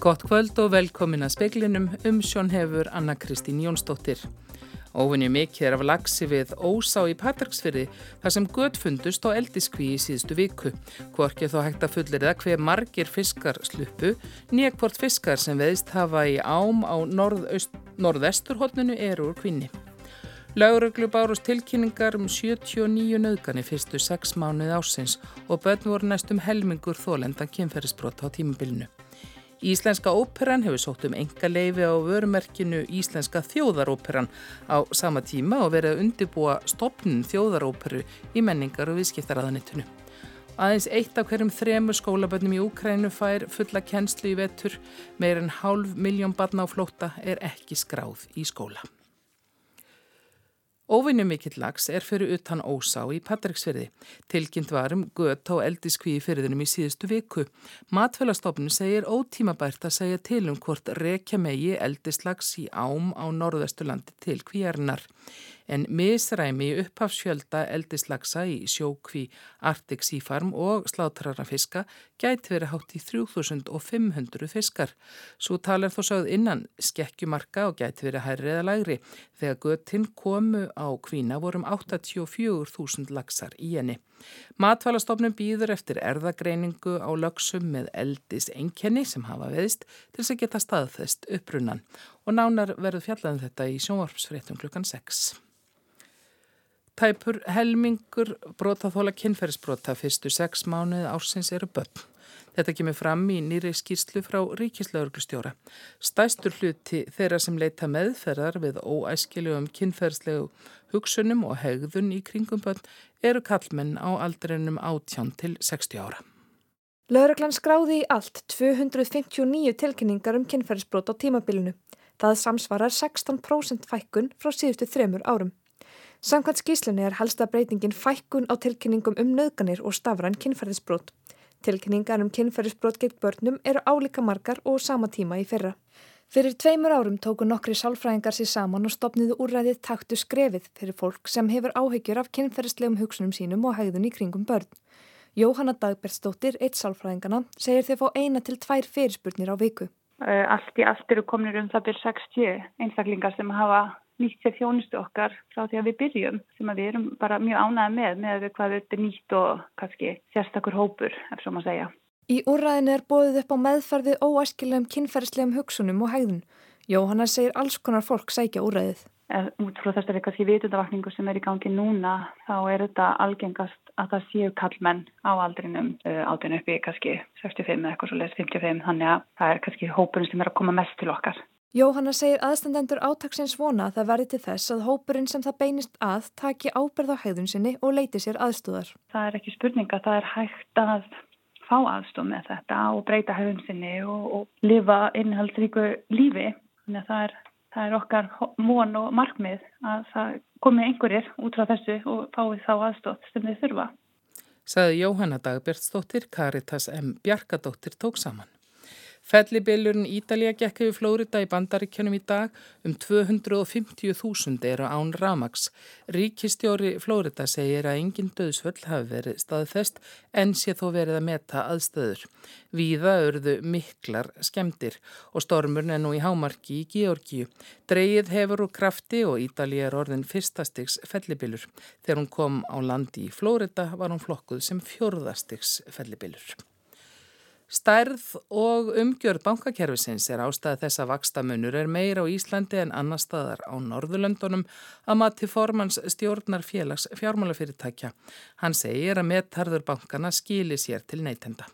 Gott kvöld og velkomin að speklinum um sjón hefur Anna Kristín Jónsdóttir. Óvinni mikið er af lagsi við Ósá í Patricksfyrði þar sem gött fundust á eldiskví í síðustu viku. Hvorki þó hægt að fullir það hver margir fiskar sluppu, nýja hvort fiskar sem veðist hafa í ám á norðvesturhóllinu eru úr kvinni. Lauruglu bárust tilkynningar um 79 nöðgani fyrstu 6 mánuði ásins og bönn voru næstum helmingur þólenda kynferðisbrota á tímabilinu. Íslenska óperan hefur sótt um enga leifi á vörumerkinu Íslenska þjóðaróperan á sama tíma og verið að undibúa stopnum þjóðaróperu í menningar og viðskiptaraðanittunu. Aðeins eitt af hverjum þremur skólabönnum í Úkrænu fær fulla kennslu í vetur, meir en hálf miljón barna á flóta er ekki skráð í skóla. Óvinni mikill lags er fyrir utan ósá í Patricksfyrði. Tilkynnt varum gött á eldiskví í fyrðinum í síðustu viku. Matfélagstofnun segir ótímabært að segja til um hvort rekja megi eldislags í ám á norðvesturlandi til kvíjarnar en misræmi upphafsfjölda eldislagsa í sjókví Arctic Sea Farm og slátrarafiska gæti verið hátt í 3500 fiskar. Svo talar þó sögð innan skekkjumarka og gæti verið hærrið að lægri. Þegar göttinn komu á kvína vorum 84.000 lagsar í henni. Matfælastofnum býður eftir erðagreiningu á lögsum með eldis enkenni sem hafa veðist til þess að geta staðfest upprunnan og nánar verður fjallaðum þetta í sjónvarpsfréttum klukkan 6. Tæpur helmingur brotaþóla kynferðisbrota fyrstu sex mánuði ársins eru börn. Þetta kemur fram í nýri skýrslu frá ríkislauglustjóra. Stæstur hluti þeirra sem leita meðferðar við óæskiljum kynferðslegu hugsunum og hegðun í kringum börn eru kallmenn á aldrinum 18 til 60 ára. Lauraglann skráði í allt 259 tilkynningar um kynferðisbrot á tímabilinu. Það samsvarar 16% fækkun frá síðustu þremur árum. Samkvæmt skíslunni er helsta breytingin fækkun á tilkynningum um nöðganir og stafræn kynferðisbrót. Tilkynningar um kynferðisbrót gegn börnum eru álíka margar og sama tíma í fyrra. Fyrir tveimur árum tóku nokkri sálfræðingar sér saman og stopniðu úrræðið taktu skrefið fyrir fólk sem hefur áhyggjur af kynferðislegum hugsunum sínum og hægðun í kringum börn. Jóhanna Dagbergsdóttir, eitt sálfræðingana, segir þau fá eina til tvær fyrirspurnir á viku. Allt í allt eru kominir um það byrj 60 einstaklingar sem hafa nýtt sér þjónustu okkar frá því að við byrjum sem að við erum bara mjög ánægða með með hvað þetta er nýtt og kannski sérstakur hópur, ef svo maður segja. Í úrræðinu er bóðið upp á meðferði óæskilegum kynferðslegum hugsunum og hægðun. Jóhanna segir alls konar fólk sækja úrræðið. Út frá þessari kannski vitundavakningu sem er í gangi núna þá er þetta algengast að það séu kallmenn á aldrinum uh, átun uppi kannski 65 eða eitthvað svo leiðis 55 þannig að það er kannski hópurinn sem er að koma mest til okkar. Jóhanna segir aðstandendur átaksins vona að það verði til þess að hópurinn sem það beinist að taki áberð á hegðun sinni og leiti sér aðstúðar. Það er ekki spurninga, það er hægt að fá aðstúð með þetta og breyta hegðun sinni og, og lifa innhaldsríku lífi. Þannig að það er, það er okkar von og markmið að það komi einhverjir út frá þessu og fái þá aðstóð sem þið þurfa. Saði Jóhanna Dagbjörnsdóttir, Karitas M. Bjarkadóttir tók saman. Fellibilurinn Ídalja gekk yfir Flórida í bandaríkjunum í dag um 250.000 eru án Ramax. Ríkistjóri Flórida segir að engin döðsvöll hafi verið staðfest en sé þó verið að meta aðstöður. Víða örðu miklar skemdir og stormurn er nú í hámarki í Georgíu. Dreigið hefur úr krafti og Ídalja er orðin fyrstastiks fellibilur. Þegar hún kom á landi í Flórida var hún flokkuð sem fjörðastiks fellibilur. Stærð og umgjörð bankakerfisins er ástæði þess að vakstamunur er meira á Íslandi en annar staðar á Norðurlöndunum að mati formans stjórnar félags fjármálafyrirtækja. Hann segir að meðtarður bankana skili sér til neytenda.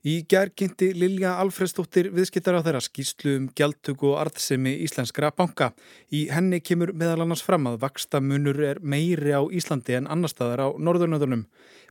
Í gerginti Lilja Alfredsdóttir viðskiptar á þeirra skýslu um gjaldtöku og arðsemi íslenskra banka. Í henni kemur meðal annars fram að vakstamunur er meiri á Íslandi en annar staðar á Norðurnöðunum.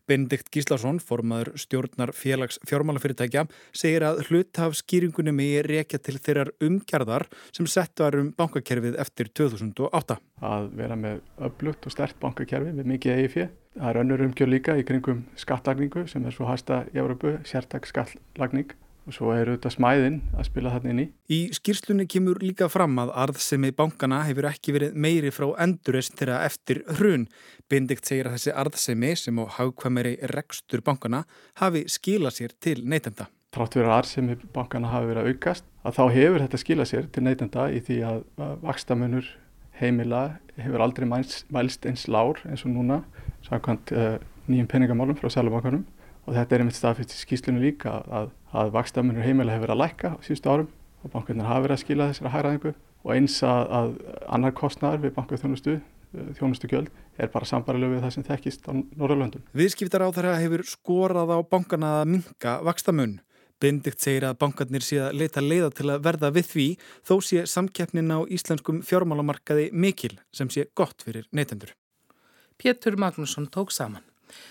Benedikt Gíslason, formaður stjórnar félags fjármálafyrirtækja, segir að hlutaf skýringunni megi rekja til þeirrar umkjarðar sem sett var um bankakerfið eftir 2008. Að vera með öflugt og stert bankakerfi með mikið fyrir. Það er önnur umkjör líka í kringum skattlagningu sem er svo hæsta í Európu, sértak skattlagning og svo er auðvitað smæðin að spila þarna inn í. Í skýrslunni kemur líka fram að arðsemi bankana hefur ekki verið meiri frá endurist þeirra eftir hrun. Bindikt segir að þessi arðsemi sem á hagkvæmeri rekstur bankana hafi skila sér til neytenda. trátt fyrir að arsemi bankana hafi verið að aukast að þá hefur þetta skilað sér til neytenda í því að vakstamunur heimila hefur aldrei mælst eins lár eins og núna samkvæmt uh, nýjum peningamálum frá Sælubankanum og þetta er einmitt staðfyrst í skýslunum líka að, að vakstamunur heimila hefur verið að lækka á síðustu árum og bankarnir hafa verið að skila þessara hæraðingu og eins að, að annar kostnar við Eh, þjónustugjöld er bara sambarilegu við það sem þekkist á Norrlöndum. Viðskiptar á þeirra hefur skorað á bankana að minka vakstamun. Bendikt segir að bankarnir sé að leita leiða til að verða við því þó sé samkeppnin á íslenskum fjármálamarkaði mikil sem sé gott fyrir neytendur. Pétur Magnusson tók saman.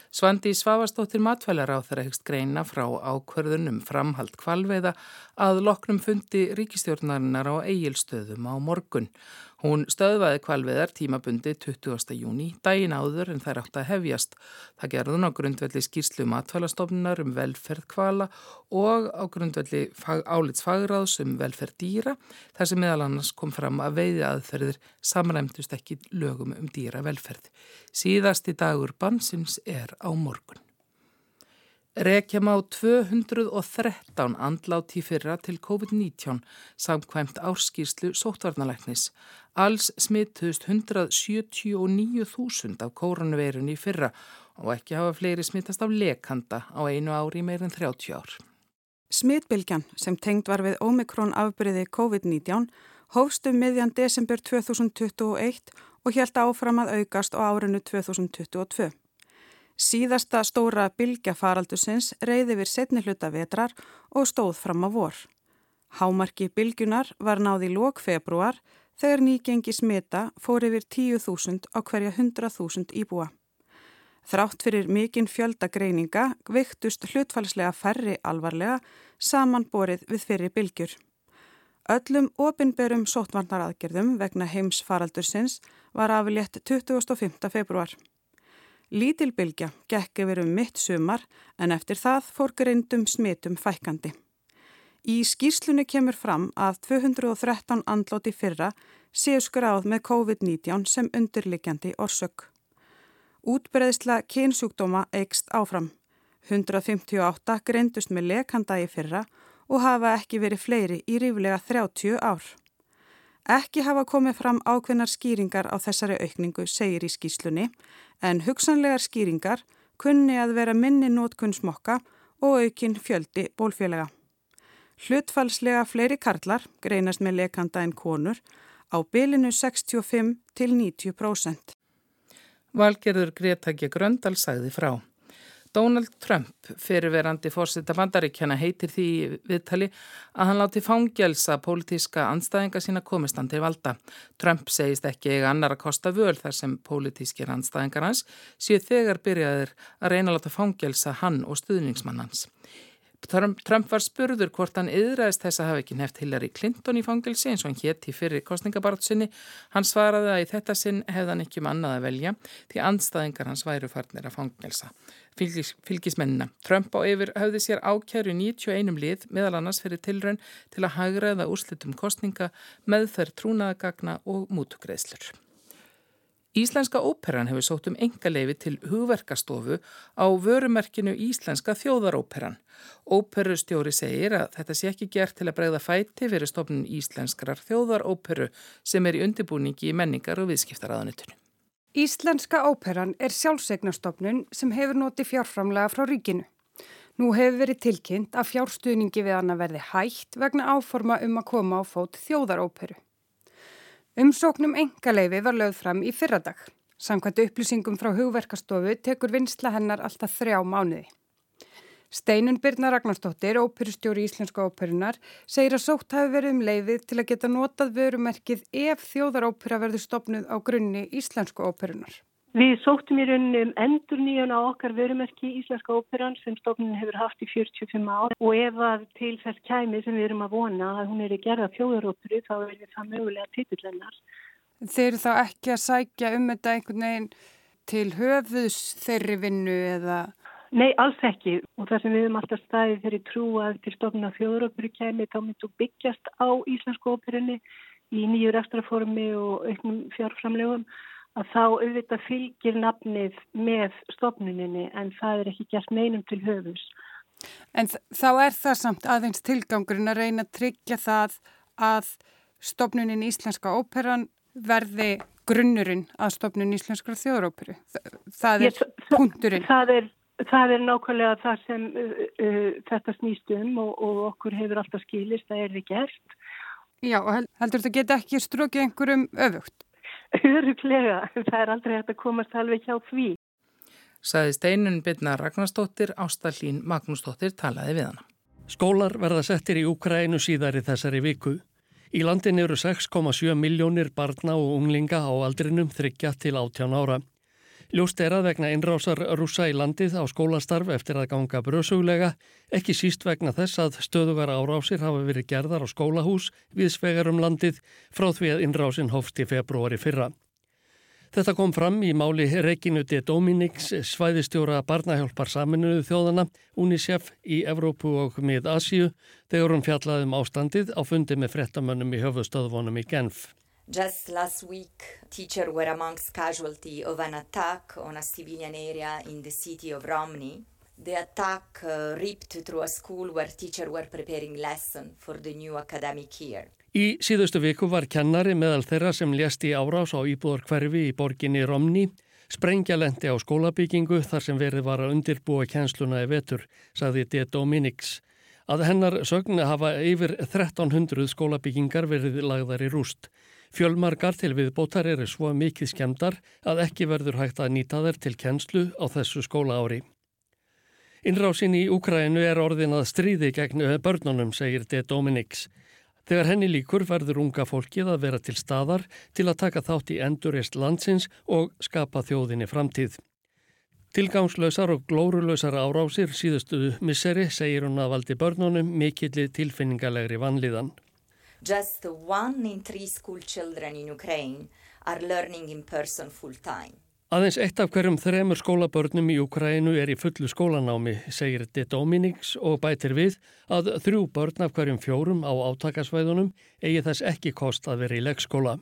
Svandi Svavastóttir matvælar á þeirra hegst greina frá ákverðunum framhald kvalveiða að loknum fundi ríkistjórnarinnar á eigilstöðum á morgun Hún stöðvaði kvalviðar tímabundi 20. júni, daginn áður en þær átt að hefjast. Það gerðun á grundvelli skýrslu matfælastofnunar um velferð kvala og á grundvelli fag, álitsfagráðs um velferð dýra, þar sem meðal annars kom fram að veiði aðferðir samræmtust ekki lögum um dýra velferð. Síðasti dagur bansins er á morgun. Rekjum á 213 andláti fyrra til COVID-19 samkvæmt árskýrslu sótvarnalæknis. Alls smittuðust 179.000 af koronaveirun í fyrra og ekki hafa fleiri smittast af lekanda á einu ári meirinn 30 ár. Smitbylgjan sem tengd var við Omikron afbyrði COVID-19 hófstu um miðjan desember 2021 og helt áfram að aukast á árinu 2022. Síðasta stóra bylgja faraldusins reyði við setni hluta vetrar og stóð fram á vor. Hámarki bylgunar var náði lók februar þegar nýgengi smita fór yfir 10.000 á hverja 100.000 íbúa. Þrátt fyrir mikinn fjöldagreininga viktust hlutfalslega færri alvarlega samanborið við fyrir bylgjur. Öllum opinberum sótvarnaraðgerðum vegna heims faraldursins var aflétt 25. februar. Lítilbylgja gekk yfir um mitt sumar en eftir það fór greindum smitum fækandi. Í skýrslunni kemur fram að 213 andlóti fyrra séu skráð með COVID-19 sem undirlikjandi orsök. Útbreðsla kynsjúkdóma eikst áfram. 158 greindust með lekanda í fyrra og hafa ekki verið fleiri í ríflega 30 ár. Ekki hafa komið fram ákveðnar skýringar á þessari aukningu, segir í skýslunni, en hugsanlegar skýringar kunni að vera minni nótkunn smokka og aukinn fjöldi bólfélaga. Hlutfalslega fleiri karlar greinast með lekanda en konur á bylinu 65 til 90%. Valgerður Gretakja Gröndal sagði frá. Donald Trump, fyrirverandi fórsetta bandaríkjana, heitir því viðtali að hann láti fangelsa pólitíska anstæðinga sína komistan til valda. Trump segist ekki eiga annar að kosta völ þar sem pólitískir anstæðingar hans séu þegar byrjaðir að reyna að láta fangelsa hann og stuðningsmann hans. Trump var spurður hvort hann yðræðist þess að hafa ekki neft Hillary Clinton í fangilsi eins og hann hétt í fyrir kostningabartsinni. Hann svaraði að í þetta sinn hefði hann ekki um annað að velja því anstaðingar hans væru farnir að fangilsa. Fylgis, fylgismennina. Trump á yfir höfði sér ákjæru 91 lið meðal annars fyrir tilraun til að hagraða úrslitum kostninga með þær trúnaðagagna og mútugreðslur. Íslenska óperan hefur sótt um engaleifi til hugverkastofu á vörumerkinu Íslenska þjóðaróperan. Óperustjóri segir að þetta sé ekki gert til að bregða fæti fyrir stofnun Íslenskrar þjóðaróperu sem er í undibúningi í menningar og viðskiptaraðanitunum. Íslenska óperan er sjálfsegnastofnun sem hefur notið fjárframlega frá ríkinu. Nú hefur verið tilkynnt að fjárstuðningi við hann að verði hægt vegna áforma um að koma á fót þjóðaróperu. Umsóknum engaleifi var lögð fram í fyrradag. Samkvæmt upplýsingum frá hugverkastofu tekur vinsla hennar alltaf þrjá mánuði. Steinun Birna Ragnarstóttir, óperustjóri Íslenska óperunar, segir að sótt hafi verið um leifið til að geta notað vörumerkið ef þjóðarópera verður stopnuð á grunni Íslensku óperunar. Við sóttum í rauninu um endur nýjan á okkar vörumerki Íslenska óperan sem stofnun hefur haft í 45 ár og ef að til þess kæmi sem við erum að vona að hún er í gerða fjóðaróperu þá er það mögulega titullennar. Þeir eru þá ekki að sækja um þetta einhvern veginn til höfðus þeirri vinnu eða? Nei, alls ekki og það sem við höfum alltaf staðið þeirri trú að til stofnun að fjóðaróperu kæmi þá myndu byggjast á Íslensku óperunni í nýju rekstraformi og auknum fjárframlegum að þá auðvitað fylgir nafnið með stofnuninni en það er ekki gert neinum til höfus. En þá er það samt aðeins tilgangurinn að reyna að tryggja það að stopnunin Íslenska óperan verði grunnurinn að stopnun Íslenskra þjóðróperu. Það er Ég, punkturinn. Það er, það er nákvæmlega það sem uh, uh, þetta snýst um og, og okkur hefur alltaf skilist, það er þið gert. Já, og heldur þetta geta ekki strukið einhverjum öfugt? Öruglega, það er aldrei hægt að komast alveg hjá því. Saði steinun byrna Ragnarstóttir, Ástallín Magnúsdóttir talaði við hana. Skólar verða settir í Ukrænu síðar í þessari viku. Í landin eru 6,7 miljónir barna og unglinga á aldrinum þryggja til 18 ára. Ljóst er að vegna innrásar rúsa í landið á skólastarf eftir að ganga bröðsuglega, ekki síst vegna þess að stöðugar árásir hafa verið gerðar á skólahús við svegar um landið frá því að innrásin hófst í februari fyrra. Þetta kom fram í máli Reginu de Dominiks, svæðistjóra barnahjálpar saminuðu þjóðana, UNICEF í Evrópu og mið Asíu, þegar hún fjallaði um ástandið á fundi með frettamönnum í höfustöðvonum í Genf. Just last week, teachers were amongst casualty of an attack on a civilian area in the city of Romney. The attack uh, ripped through a school where teachers were preparing lesson for the new academic year. Í síðustu viku var kennari meðal þeirra sem lést í árás á íbúðarkverfi í borginni Romni, sprengjalenti á skólabyggingu þar sem verið var að undirbúa kjensluna í vetur, saði D. Dominiks. Að hennar sögni hafa yfir 1300 skólabyggingar verið lagðar í rúst. Fjölmargar til viðbótar eru svo mikið skemdar að ekki verður hægt að nýta þær til kjenslu á þessu skóla ári. Innrásin í Úkrænu er orðin að stríði gegn börnunum, segir D. Dominiks. Þegar henni líkur verður unga fólkið að vera til staðar til að taka þátt í endurist landsins og skapa þjóðinni framtíð. Tilgangslausar og glórulausar árásir síðustu misseri segir hún að valdi börnunum mikilli tilfinningalegri vanlíðan. Just one in three school children in Ukraine are learning in person full time. Aðeins eitt af hverjum þremur skólabörnum í Ukrænu er í fullu skólanámi, segir De Dominiks og bætir við að þrjú börn af hverjum fjórum á átakasvæðunum eigi þess ekki kost að vera í leggskóla.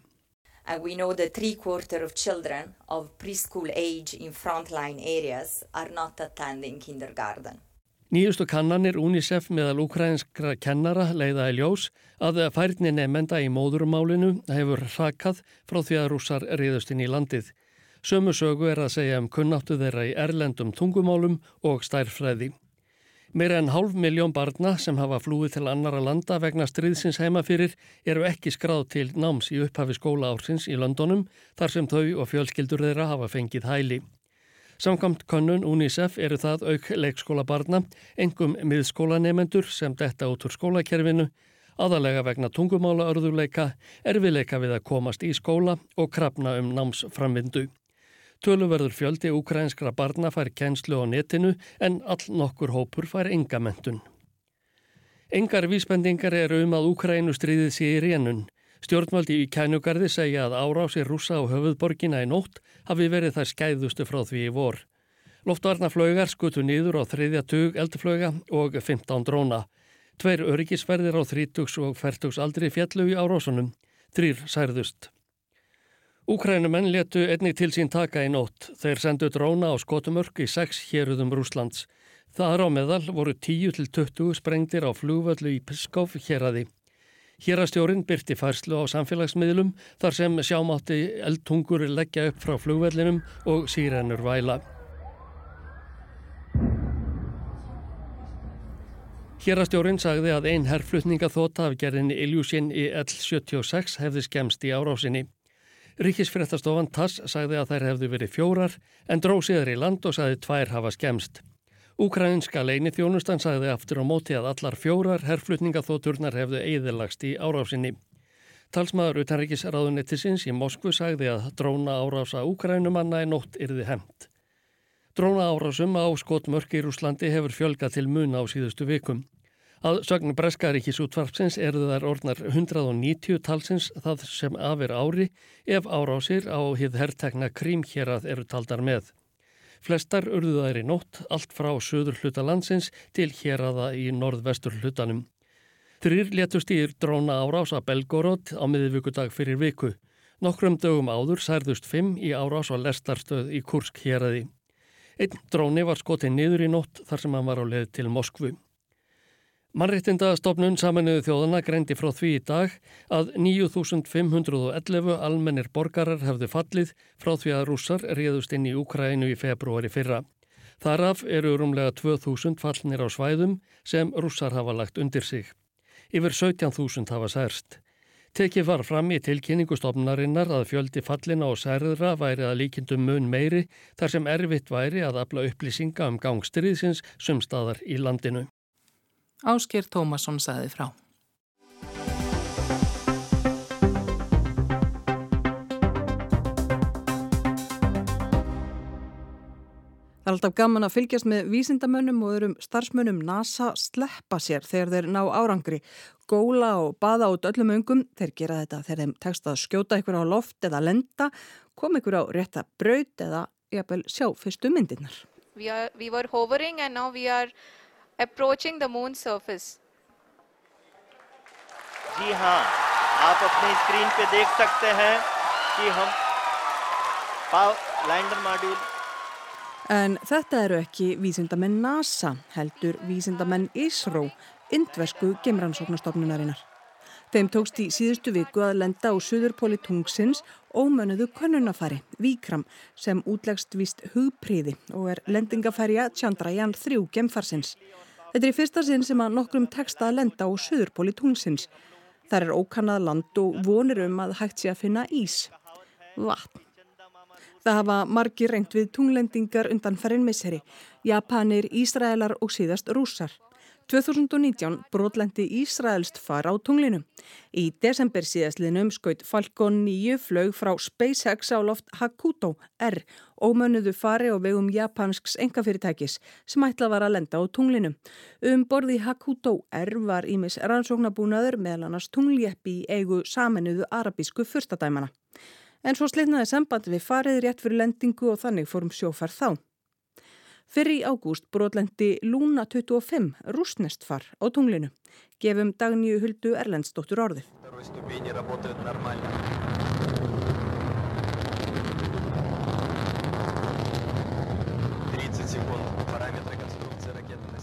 And we know that three quarter of children of preschool age in frontline areas are not attending kindergarten. Nýjustu kannanir UNICEF meðal ukrainskra kennara leiða í ljós að færni nefnda í móðurmálinu hefur rakað frá því að rússar reyðust inn í landið. Sömu sögu er að segja um kunnáttu þeirra í erlendum tungumálum og stærfræði. Meira en hálf miljón barna sem hafa flúið til annara landa vegna stríðsins heimafyrir eru ekki skráð til náms í upphafi skóla ársins í Londonum þar sem þau og fjölskyldur þeirra hafa fengið hæli. Samkvæmt konnun UNICEF eru það auk leikskóla barna, engum miðskólanemendur sem detta út úr skólakerfinu, aðalega vegna tungumála örðuleika, erfileika við að komast í skóla og krafna um námsframvindu. Töluverður fjöldi ukrainskra barna fær kjenslu á netinu en all nokkur hópur fær enga mentun. Engar vísbendingar eru um að Ukraínu stríðið sé í rénun. Stjórnvaldi í kænugarði segja að árásir rúsa á höfuðborgina í nótt hafi verið þær skæðustu frá því í vor. Loftvarnaflögar skutu nýður á þriðja tug eldflöga og 15 dróna. Tveir öryggisverðir á 30 og 40 aldri fjallu í árásunum. Þrýr særðust. Úkrænumenn letu einnig til sín taka í nótt. Þeir sendu dróna á skotumörk í sex héruðum Rúslands. Það á meðal voru 10-20 sprengtir á flúvöldu í Piskov héradi. Hérastjórin byrti færslu á samfélagsmiðlum þar sem sjámátti eldtungur leggja upp frá flúvöldinum og sírennur væla. Hérastjórin sagði að ein herrflutningaþóta af gerðinni Iljúsin í L76 hefði skemst í árásinni. Ríkisfréttastofan TASS sagði að þær hefðu verið fjórar en dróð síðar í land og sagði tvær hafa skemst. Úkrænska leini þjónustan sagði aftur á móti að allar fjórar herrflutningaþóturnar hefðu eðilagst í árásinni. Talsmaður utanríkisraðunettisins í Moskvu sagði að dróna árása úkrænumanna í nótt yrði hemmt. Dróna árásum á skotmörk í Rúslandi hefur fjölga til mun á síðustu vikum. Að sögn Breskaríkis útvarpsins eru þar orðnar 190 talsins það sem afir ári ef árásir á hið herrtegna krímhjerað eru taldar með. Flestar urðu þær í nótt allt frá söður hluta landsins til hjeraða í norðvestur hlutanum. Þrýr letust í dróna árás að Belgorod á miðvíkudag fyrir viku. Nokkrum dögum áður særðust fimm í árás á lestarstöð í Kursk hjeraði. Einn dróni var skotið niður í nótt þar sem hann var á leið til Moskvu. Mannréttindastofnun saminuðu þjóðana greindi frá því í dag að 9.511 almennir borgarar hefðu fallið frá því að rússar réðust inn í Úkrænu í februari fyrra. Þaraf eru rúmlega 2.000 fallnir á svæðum sem rússar hafa lagt undir sig. Yfir 17.000 hafa særst. Tekið var fram í tilkynningustofnarinnar að fjöldi fallina og særðra væri að líkindum mun meiri þar sem erfitt væri að afla upplýsinga um gangstriðsins sumstaðar í landinu. Ásker Tómasson saði frá. Það er alltaf gaman að fylgjast með vísindamönnum og öðrum starfsmönnum NASA sleppa sér þegar þeir ná árangri. Góla og baða út öllum öngum, þeir gera þetta þegar þeim tekst að skjóta ykkur á loft eða lenda, koma ykkur á rétta braut eða jafnvel sjá fyrstu myndirnar. We, are, we were hovering and now we are approaching the moon surface. जी हाँ आप अपनी स्क्रीन पे देख सकते हैं कि हम lander module En þetta eru ekki vísindamenn NASA, heldur vísindamenn ISRO, indversku gemrannsóknastofnunarinnar. Þeim tókst í síðustu viku að lenda á suðurpóli tungsins ómönuðu konunafari, Víkram, sem útlegst vist hugpriði og er lendingafærja Chandrayaan 3 gemfarsins. Þetta er í fyrsta sinn sem að nokkrum teksta að lenda á söðurpóli tungsins. Þar er ókannað land og vonir um að hægt sé að finna ís. Vatn. Það hafa margi reynd við tunglendingar undan færinn misseri. Japanir, Ísraelar og síðast rúsar. 2019 brotlendi Ísraelst far á tunglinu. Í desember síðastliðnum skaut Falcon 9 flög frá SpaceX á loft Hakuto R ómönnuðu fari á vegum japansks engafyrirtækis sem ætla var að lenda á tunglinu. Um borði Hakuto R var ímis rannsóknabúnaður meðal annars tungljeppi í eigu saminuðu arabísku fyrstadæmana. En svo slitnaði samband við farið rétt fyrir lendingu og þannig fórum sjófar þá. Fyrir í ágúst brotlendi Luna 25 rúsnestfar á tunglinu. Gefum dagníu huldu Erlendsdóttur orði.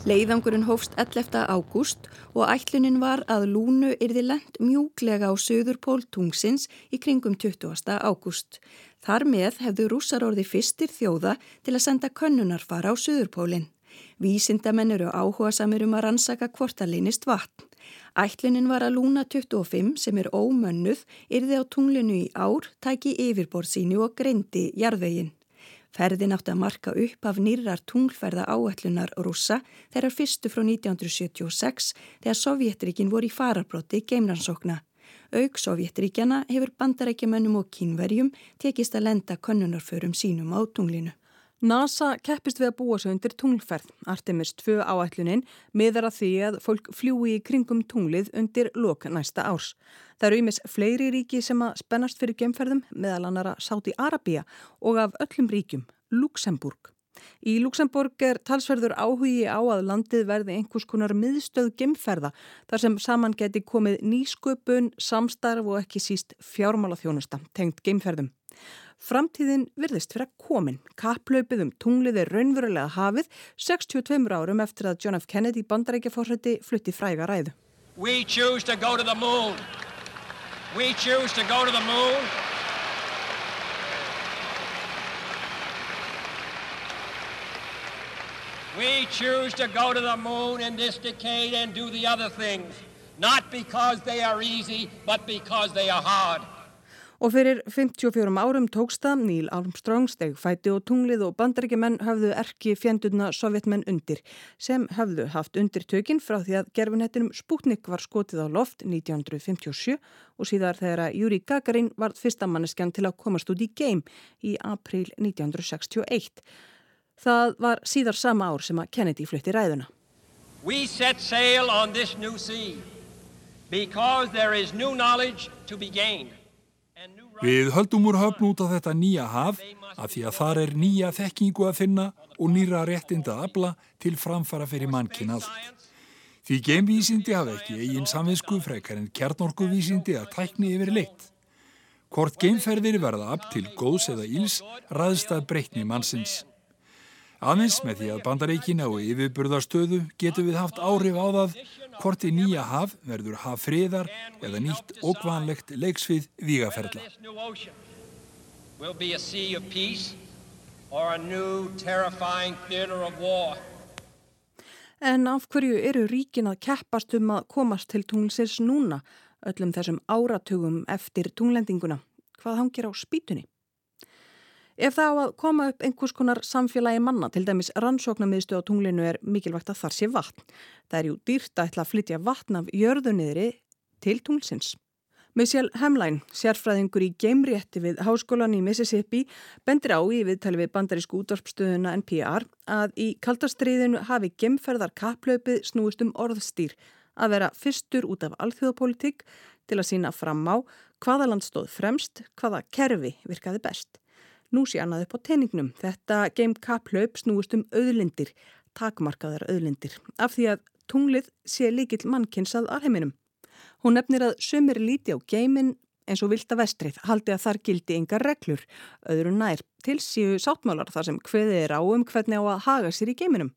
Leiðangurinn hófst 11. ágúst og ætlunin var að Lúnu yrði lent mjúklega á söðurpól tungsins í kringum 20. ágúst. Þar með hefðu rússar orði fyrstir þjóða til að senda könnunarfara á söðurpólinn. Vísindamenn eru áhuga samir um að rannsaka hvort að leynist vatn. Ætlunin var að Lúna 25 sem er ómönnuð yrði á tunglinu í ár, tæki yfirborð sínu og greindi jarðveginn. Ferðin átti að marka upp af nýrar tunglferða áætlunar rússa þegar fyrstu frá 1976 þegar Sovjetríkin voru í farabróti geimrannsókna. Aug Sovjetríkjana hefur bandarækjumönnum og kínverjum tekist að lenda konunarförum sínum á tunglinu. NASA keppist við að búa sig undir tunglferð. Artemis 2 áætlunin miðar að því að fólk fljúi í kringum tunglið undir lok næsta árs. Það eru ímis fleiri ríki sem að spennast fyrir gemferðum meðal annara Sáti Arabia og af öllum ríkjum, Luxemburg. Í Luxemburg er talsverður áhugi á að landið verði einhvers konar miðstöð gemferða þar sem saman geti komið nýsköpun, samstarf og ekki síst fjármálaþjónusta tengt gemferðum. Framtíðin virðist fyrir að komin. Kapplaupið um tunglið er raunverulega hafið 62 árum eftir að John F. Kennedy bandarækjaforsætti flutti fræga ræðu. We choose to go to the moon. We choose to go to the moon. We choose to go to the moon in this decade and do the other things. Not because they are easy, but because they are hard. Og fyrir 54 árum tóksta Níl Armstrong steg fæti og tunglið og bandarækjumenn hafðu erki fjendurna sovjetmenn undir sem hafðu haft undir tökinn frá því að gerfinhettinum Sputnik var skotið á loft 1957 og síðar þegar Júri Gagarin var fyrsta manneskjan til að komast út í geim í april 1961. Það var síðar sama ár sem að Kennedy flutti ræðuna. We set sail on this new sea because there is new knowledge to be gained. Við höldum úr höfn út á þetta nýja haf að því að þar er nýja þekkingu að finna og nýra réttinda að abla til framfara fyrir mannkinn allt. Því geimvísindi hafa ekki eigin samvinsku frekar en kjarnorkuvísindi að tækni yfir leitt. Hvort geimferðir verða ab til góðs eða íls ræðst að breytni mannsins. Aðeins með því að bandaríkina og yfirburðarstöðu getur við haft áhrif á það hvort í nýja haf verður haf friðar eða nýtt ókvanlegt leiksvið vígaferðla. En af hverju eru ríkin að keppast um að komast til tunglsins núna, öllum þessum áratugum eftir tunglendinguna? Hvað hangir á spýtunni? Ef það á að koma upp einhvers konar samfélagi manna, til dæmis rannsóknarmiðstu á tunglinu er mikilvægt að þar sé vatn. Það er jú dýrt að ætla að flytja vatn af jörðunniðri til tunglsins. Michelle Hemline, sérfræðingur í geimrétti við Háskólan í Mississippi, bendir á í viðtali við bandarísku útvarpstöðuna NPR að í kaldastriðinu hafi gemferðar kaplöpið snúist um orðstýr að vera fyrstur út af alþjóðapolitík til að sína fram á hvaða land stóð fremst, hvaða kerfi virkaði best. Nú sé annað upp á teiningnum. Þetta game kaplaup snúist um auðlindir, takmarkaðar auðlindir, af því að tunglið sé líkil mannkins að alheiminum. Hún nefnir að sömur líti á geimin eins og vilda vestrið haldi að þar gildi yngar reglur, öðru nær, til síu sáttmálar þar sem hveðið er á um hvernig á að haga sér í geiminum.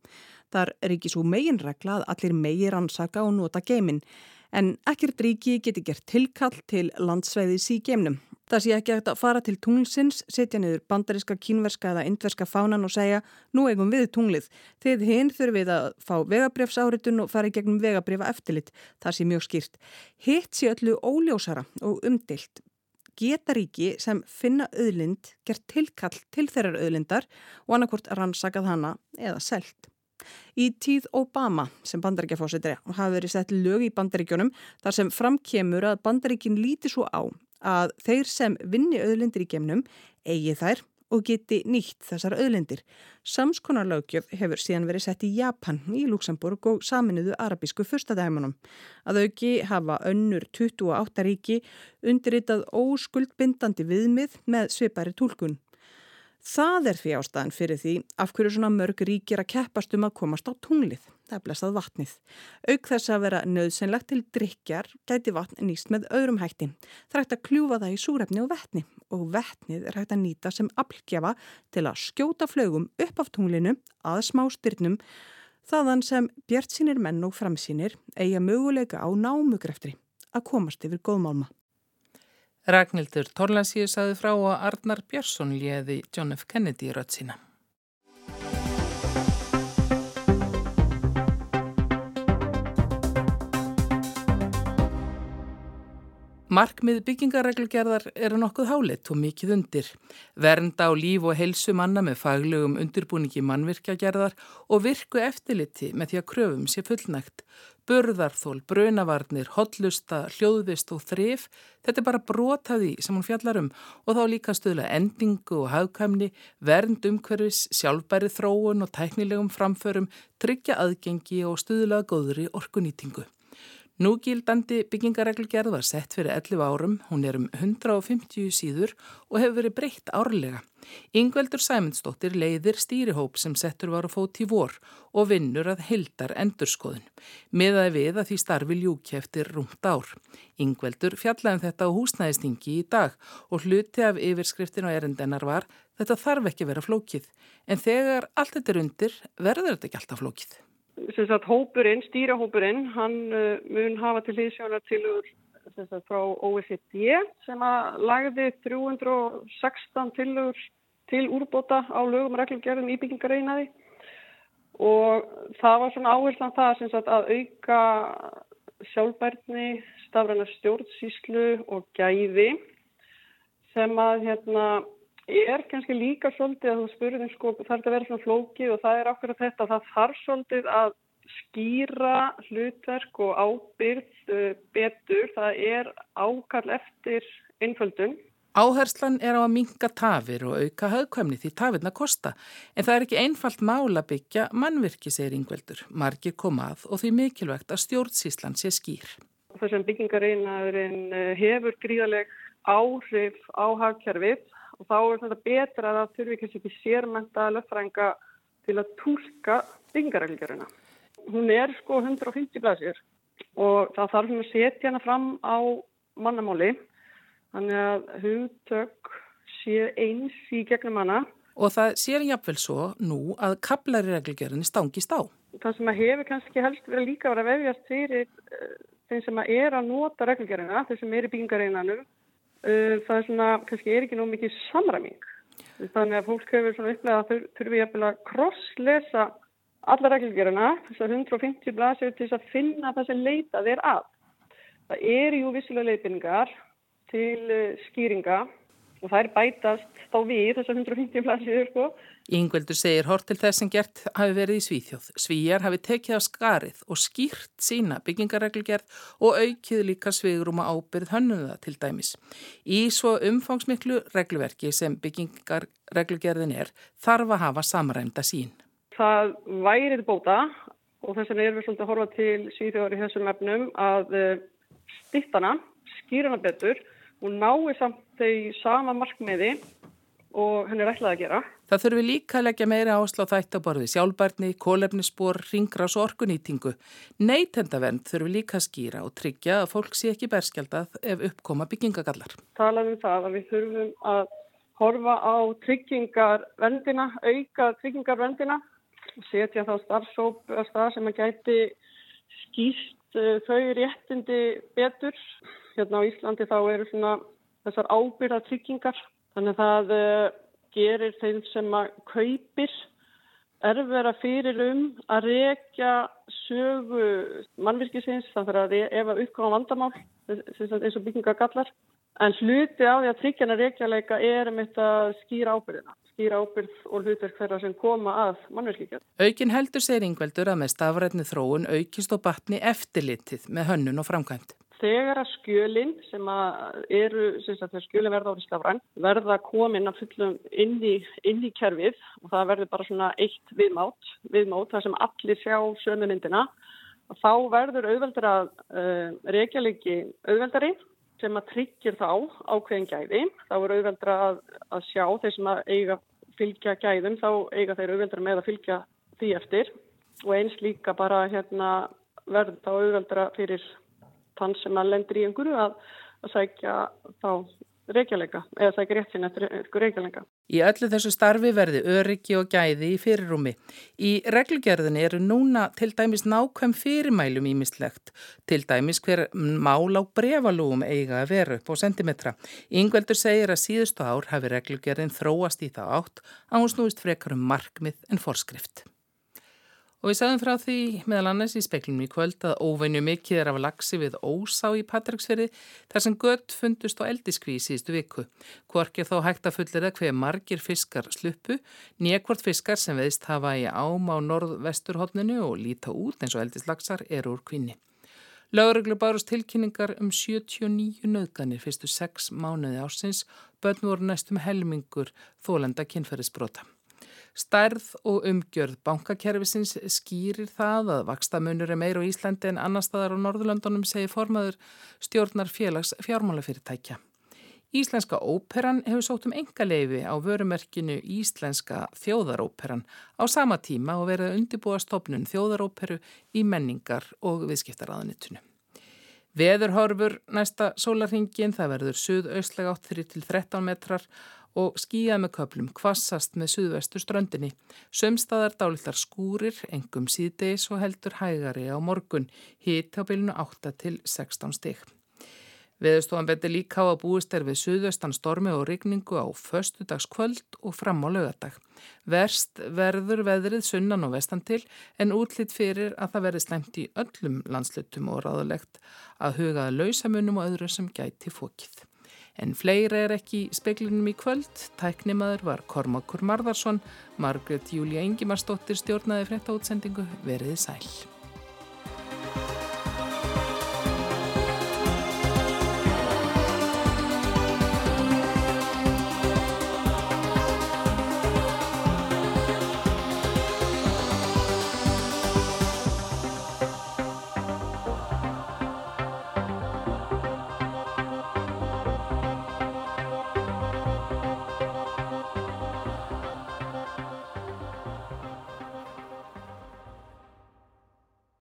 Þar er ekki svo megin regla að allir megir ansaka og nota geimin, en ekkert ríki geti gert tilkall til landsveiðis í geimnum. Það sé ekki hægt að fara til tunglsins, setja niður bandariska, kínverska eða indverska fánan og segja nú eigum við tunglið. Þið hinn þurfum við að fá vegabrefsáritun og fara í gegnum vegabrifa eftirlit. Það sé mjög skýrt. Hitt sé öllu óljósara og umdilt. Geta ríki sem finna auðlind gert tilkall til þeirrar auðlindar og annarkort rannsakað hana eða selt. Í tíð Obama sem bandaríkjafósitri hafa verið sett lög í bandaríkjónum þar sem framkemur að bandaríkin líti svo á að þeir sem vinni auðlindir í gemnum eigi þær og geti nýtt þessar auðlindir. Samskonarlaugjöf hefur síðan verið sett í Japan, í Luxemburg og saminuðu arabísku fyrstadæmanum. Að auki hafa önnur 28 ríki undirritað óskuldbindandi viðmið með svipari tólkun. Það er því ástæðan fyrir því af hverju svona mörg ríkir að keppast um að komast á tunglið. Það er blessað vatnið. Auk þess að vera nöðsynlegt til drikjar gæti vatn nýst með öðrum hætti. Það er hægt að kljúfa það í súrefni og vettni og vettnið er hægt að nýta sem aflgjafa til að skjóta flögum upp af tunglinu að smá styrnum þaðan sem bjart sínir menn og framsýnir eiga möguleika á námugreftri að komast yfir góðmálma. Ragnhildur Torlansíu saði frá að Arnar Björnsson liði John F. Kennedy rött sína. Markmið byggingareglugerðar eru nokkuð hálitt og mikið undir. Vernda á líf og helsu manna með faglegum undirbúningi mannvirkjagerðar og virku eftirliti með því að kröfum sé fullnægt. Burðarþól, brunavarnir, hotlusta, hljóðvist og þrif, þetta er bara brotaði sem hún fjallar um og þá líka stöðla endingu og hafðkæmni, vernd umhverfis, sjálfbæri þróun og tæknilegum framförum, tryggja aðgengi og stöðla góðri orkunýtingu. Núgildandi byggingareglgerð var sett fyrir 11 árum, hún er um 150 síður og hefur verið breytt árlega. Yngveldur Sæmundsdóttir leiðir stýrihóp sem settur var að fót í vor og vinnur að hildar endurskoðun. Miðaði við að því starfi ljúki eftir rúmt ár. Yngveldur fjallaði um þetta á húsnæðistingi í dag og hluti af yfirskriftin og erendennar var þetta þarf ekki vera flókið en þegar allt þetta er undir verður þetta ekki alltaf flókið sagt, hópurinn, stýrahópurinn, hann uh, mun hafa til hlýðsjónar tilur sagt, frá OECD sem að lagði 316 tilur til úrbóta á lögum reglumgerðum í byggingareinaði og það var svona áherslan það sagt, að auka sjálfbærni, stafræna stjórnsíslu og gæði sem að hérna er kannski líka svolítið að þú spurðum sko þarf þetta að vera svona flókið og það er okkur að þetta það þarf svolítið að skýra hlutverk og ábyrð uh, betur, það er ákall eftir einföldun. Áherslan er á að minga tafir og auka haugkvæmni því tafirna kosta en það er ekki einfalt mála byggja mannvirki, segir Ingveldur. Margir komað og því mikilvægt að stjórnsíslan sé skýr. Það sem byggingareinarinn uh, hefur gríðaleg áhrif á hagkjærfið og þá er þetta betra að það þurfi kannski ekki sérmænta löffrænga til að tólka byggingareglgjöruna. Hún er sko 150 blæsir og það þarf að setja hana fram á mannamáli þannig að hugtök sé eins í gegnum hana Og það sér jafnvel svo nú að kaplari reglugjörðinni stangist á. Það sem að hefur kannski helst verið líka verið að vefjast fyrir uh, þeim sem að er að nota reglugjörðina, þeim sem er í byggingareinanum, uh, það er svona, kannski er ekki nóg mikið samræming. Þannig að fólk hefur svona upplegað að þau þurfi jafnvel að krosslesa alla reglugjörðina, þessar 150 blasir til þess að finna það sem leitað er að. Það eru jú vissilega leifinningar til uh, skýringa og það er bætast þá við þessar 150 plassiður sko. Yngveldur segir hort til þess sem gert hafi verið í Svíþjóð. Svíjar hafi tekið á skarið og skýrt sína byggingareglugerð og aukið líka svigurum að ábyrð hönnuða til dæmis. Í svo umfangsmiklu regluverki sem byggingareglugerðin er þarf að hafa samræmda sín. Það værið bóta og þess vegna erum við svolítið að horfa til Svíþjóðar í þessum efnum að eh, stittana, skýrana betur og nái samt þau sama markmiði og henni er ætlað að gera. Það þurfi líka að leggja meira þætt á borði sjálfbarni, kólefnisspor, ringras og orkunýtingu. Neytendavernd þurfi líka að skýra og tryggja að fólk sé ekki berskjaldað ef uppkoma byggingagallar. Talaðum það að við þurfum að horfa á tryggingarvendina, auka tryggingarvendina, setja þá starfsóp að stað sem að gæti skýst þau réttindi betur. Hérna á Íslandi þá eru svona þessar ábyrða tryggingar. Þannig að það uh, gerir þeim sem að kaupir erfvera fyrir um að rekja sögu mannvirkisins. Þannig að ef að uppkvæða vandamál eins og bygginga gallar en hluti á því að tryggjana rekjaleika er um þetta skýra ábyrðina skýra ábyrð og hlutverk þeirra sem koma að mannvirkikjörn. Aukin heldur segir Ingveldur að með stafrætni þróun aukist og batni eftirlitið með hönnun og framkvæmt. Þegar að skjölinn sem að eru, sem að skjölinn verða árið stafræn, verða komin að fullum inn í, inn í kerfið og það verður bara svona eitt viðmátt, viðmátt þar sem allir sjá sömu myndina. Þá verður auðveldur að uh, reykjalegi auðveldari sem að tryggir þá ákveðin gæði. Þá er auðveldur að, að sjá þeir sem að eiga fylgja gæðum, þá eiga þeir auðveldur með að fylgja því eftir og eins líka bara hérna, verður þá auðveldur fyrir þann sem að lendir í einhverju að, að sækja þá reykjaleika eða sækja rétt sín eftir reykjalenga. Í öllu þessu starfi verði öryggi og gæði í fyrirrumi. Í reglugerðinni eru núna til dæmis nákvæm fyrirmælum ímislegt, til dæmis hver mál á brefalúum eiga að vera upp á sentimetra. Yngveldur segir að síðustu ár hafi reglugerðin þróast í það átt að hún snúist frekar um markmið en forskrift. Og við sagðum frá því meðal annars í speklunum í kvöld að óveinu mikið er af lagsi við ósá í Patræksferði þar sem gött fundust á eldiskví í síðustu viku. Hvorki þó hægt að fullir það hver margir fiskar sluppu, nékvort fiskar sem veðist hafa í ám á norð-vesturhóttninu og líta út eins og eldislagsar eru úr kvinni. Lögreglu bárust tilkynningar um 79 nöðganir fyrstu 6 mánuði ársins, bönn voru næstum helmingur þólenda kynferðisbrota. Stærð og umgjörð bankakerfisins skýrir það að vakstamunur er meir á Íslandi en annar staðar á Norðurlöndunum segir formaður stjórnar félags fjármálafyrirtækja. Íslenska óperan hefur sótt um enga leifi á vörumerkinu Íslenska þjóðaróperan á sama tíma og verið að undibúa stopnun þjóðaróperu í menningar og viðskiptaraðanitunu. Veðurhorfur næsta sólarhingin það verður suðaustlega 8-13 metrar og skýjað með köplum kvassast með suðvestu ströndinni. Sömstaðar dálittar skúrir, engum síðdeis og heldur hægari á morgun, hitt á bylnu 8 til 16 stig. Veðustofan betur líka á að búist er við suðvestan stormi og rigningu á föstudagskvöld og fram á lögadag. Verst verður veðrið sunnan og vestan til en útlitt fyrir að það verði slemt í öllum landslutum og ráðulegt að hugaða lausamunum og öðru sem gæti fókið. En fleira er ekki í speiklinum í kvöld. Tæknimaður var Kormakur Marðarsson, Margret Júlia Ingimarsdóttir stjórnaði frétta útsendingu veriði sæl.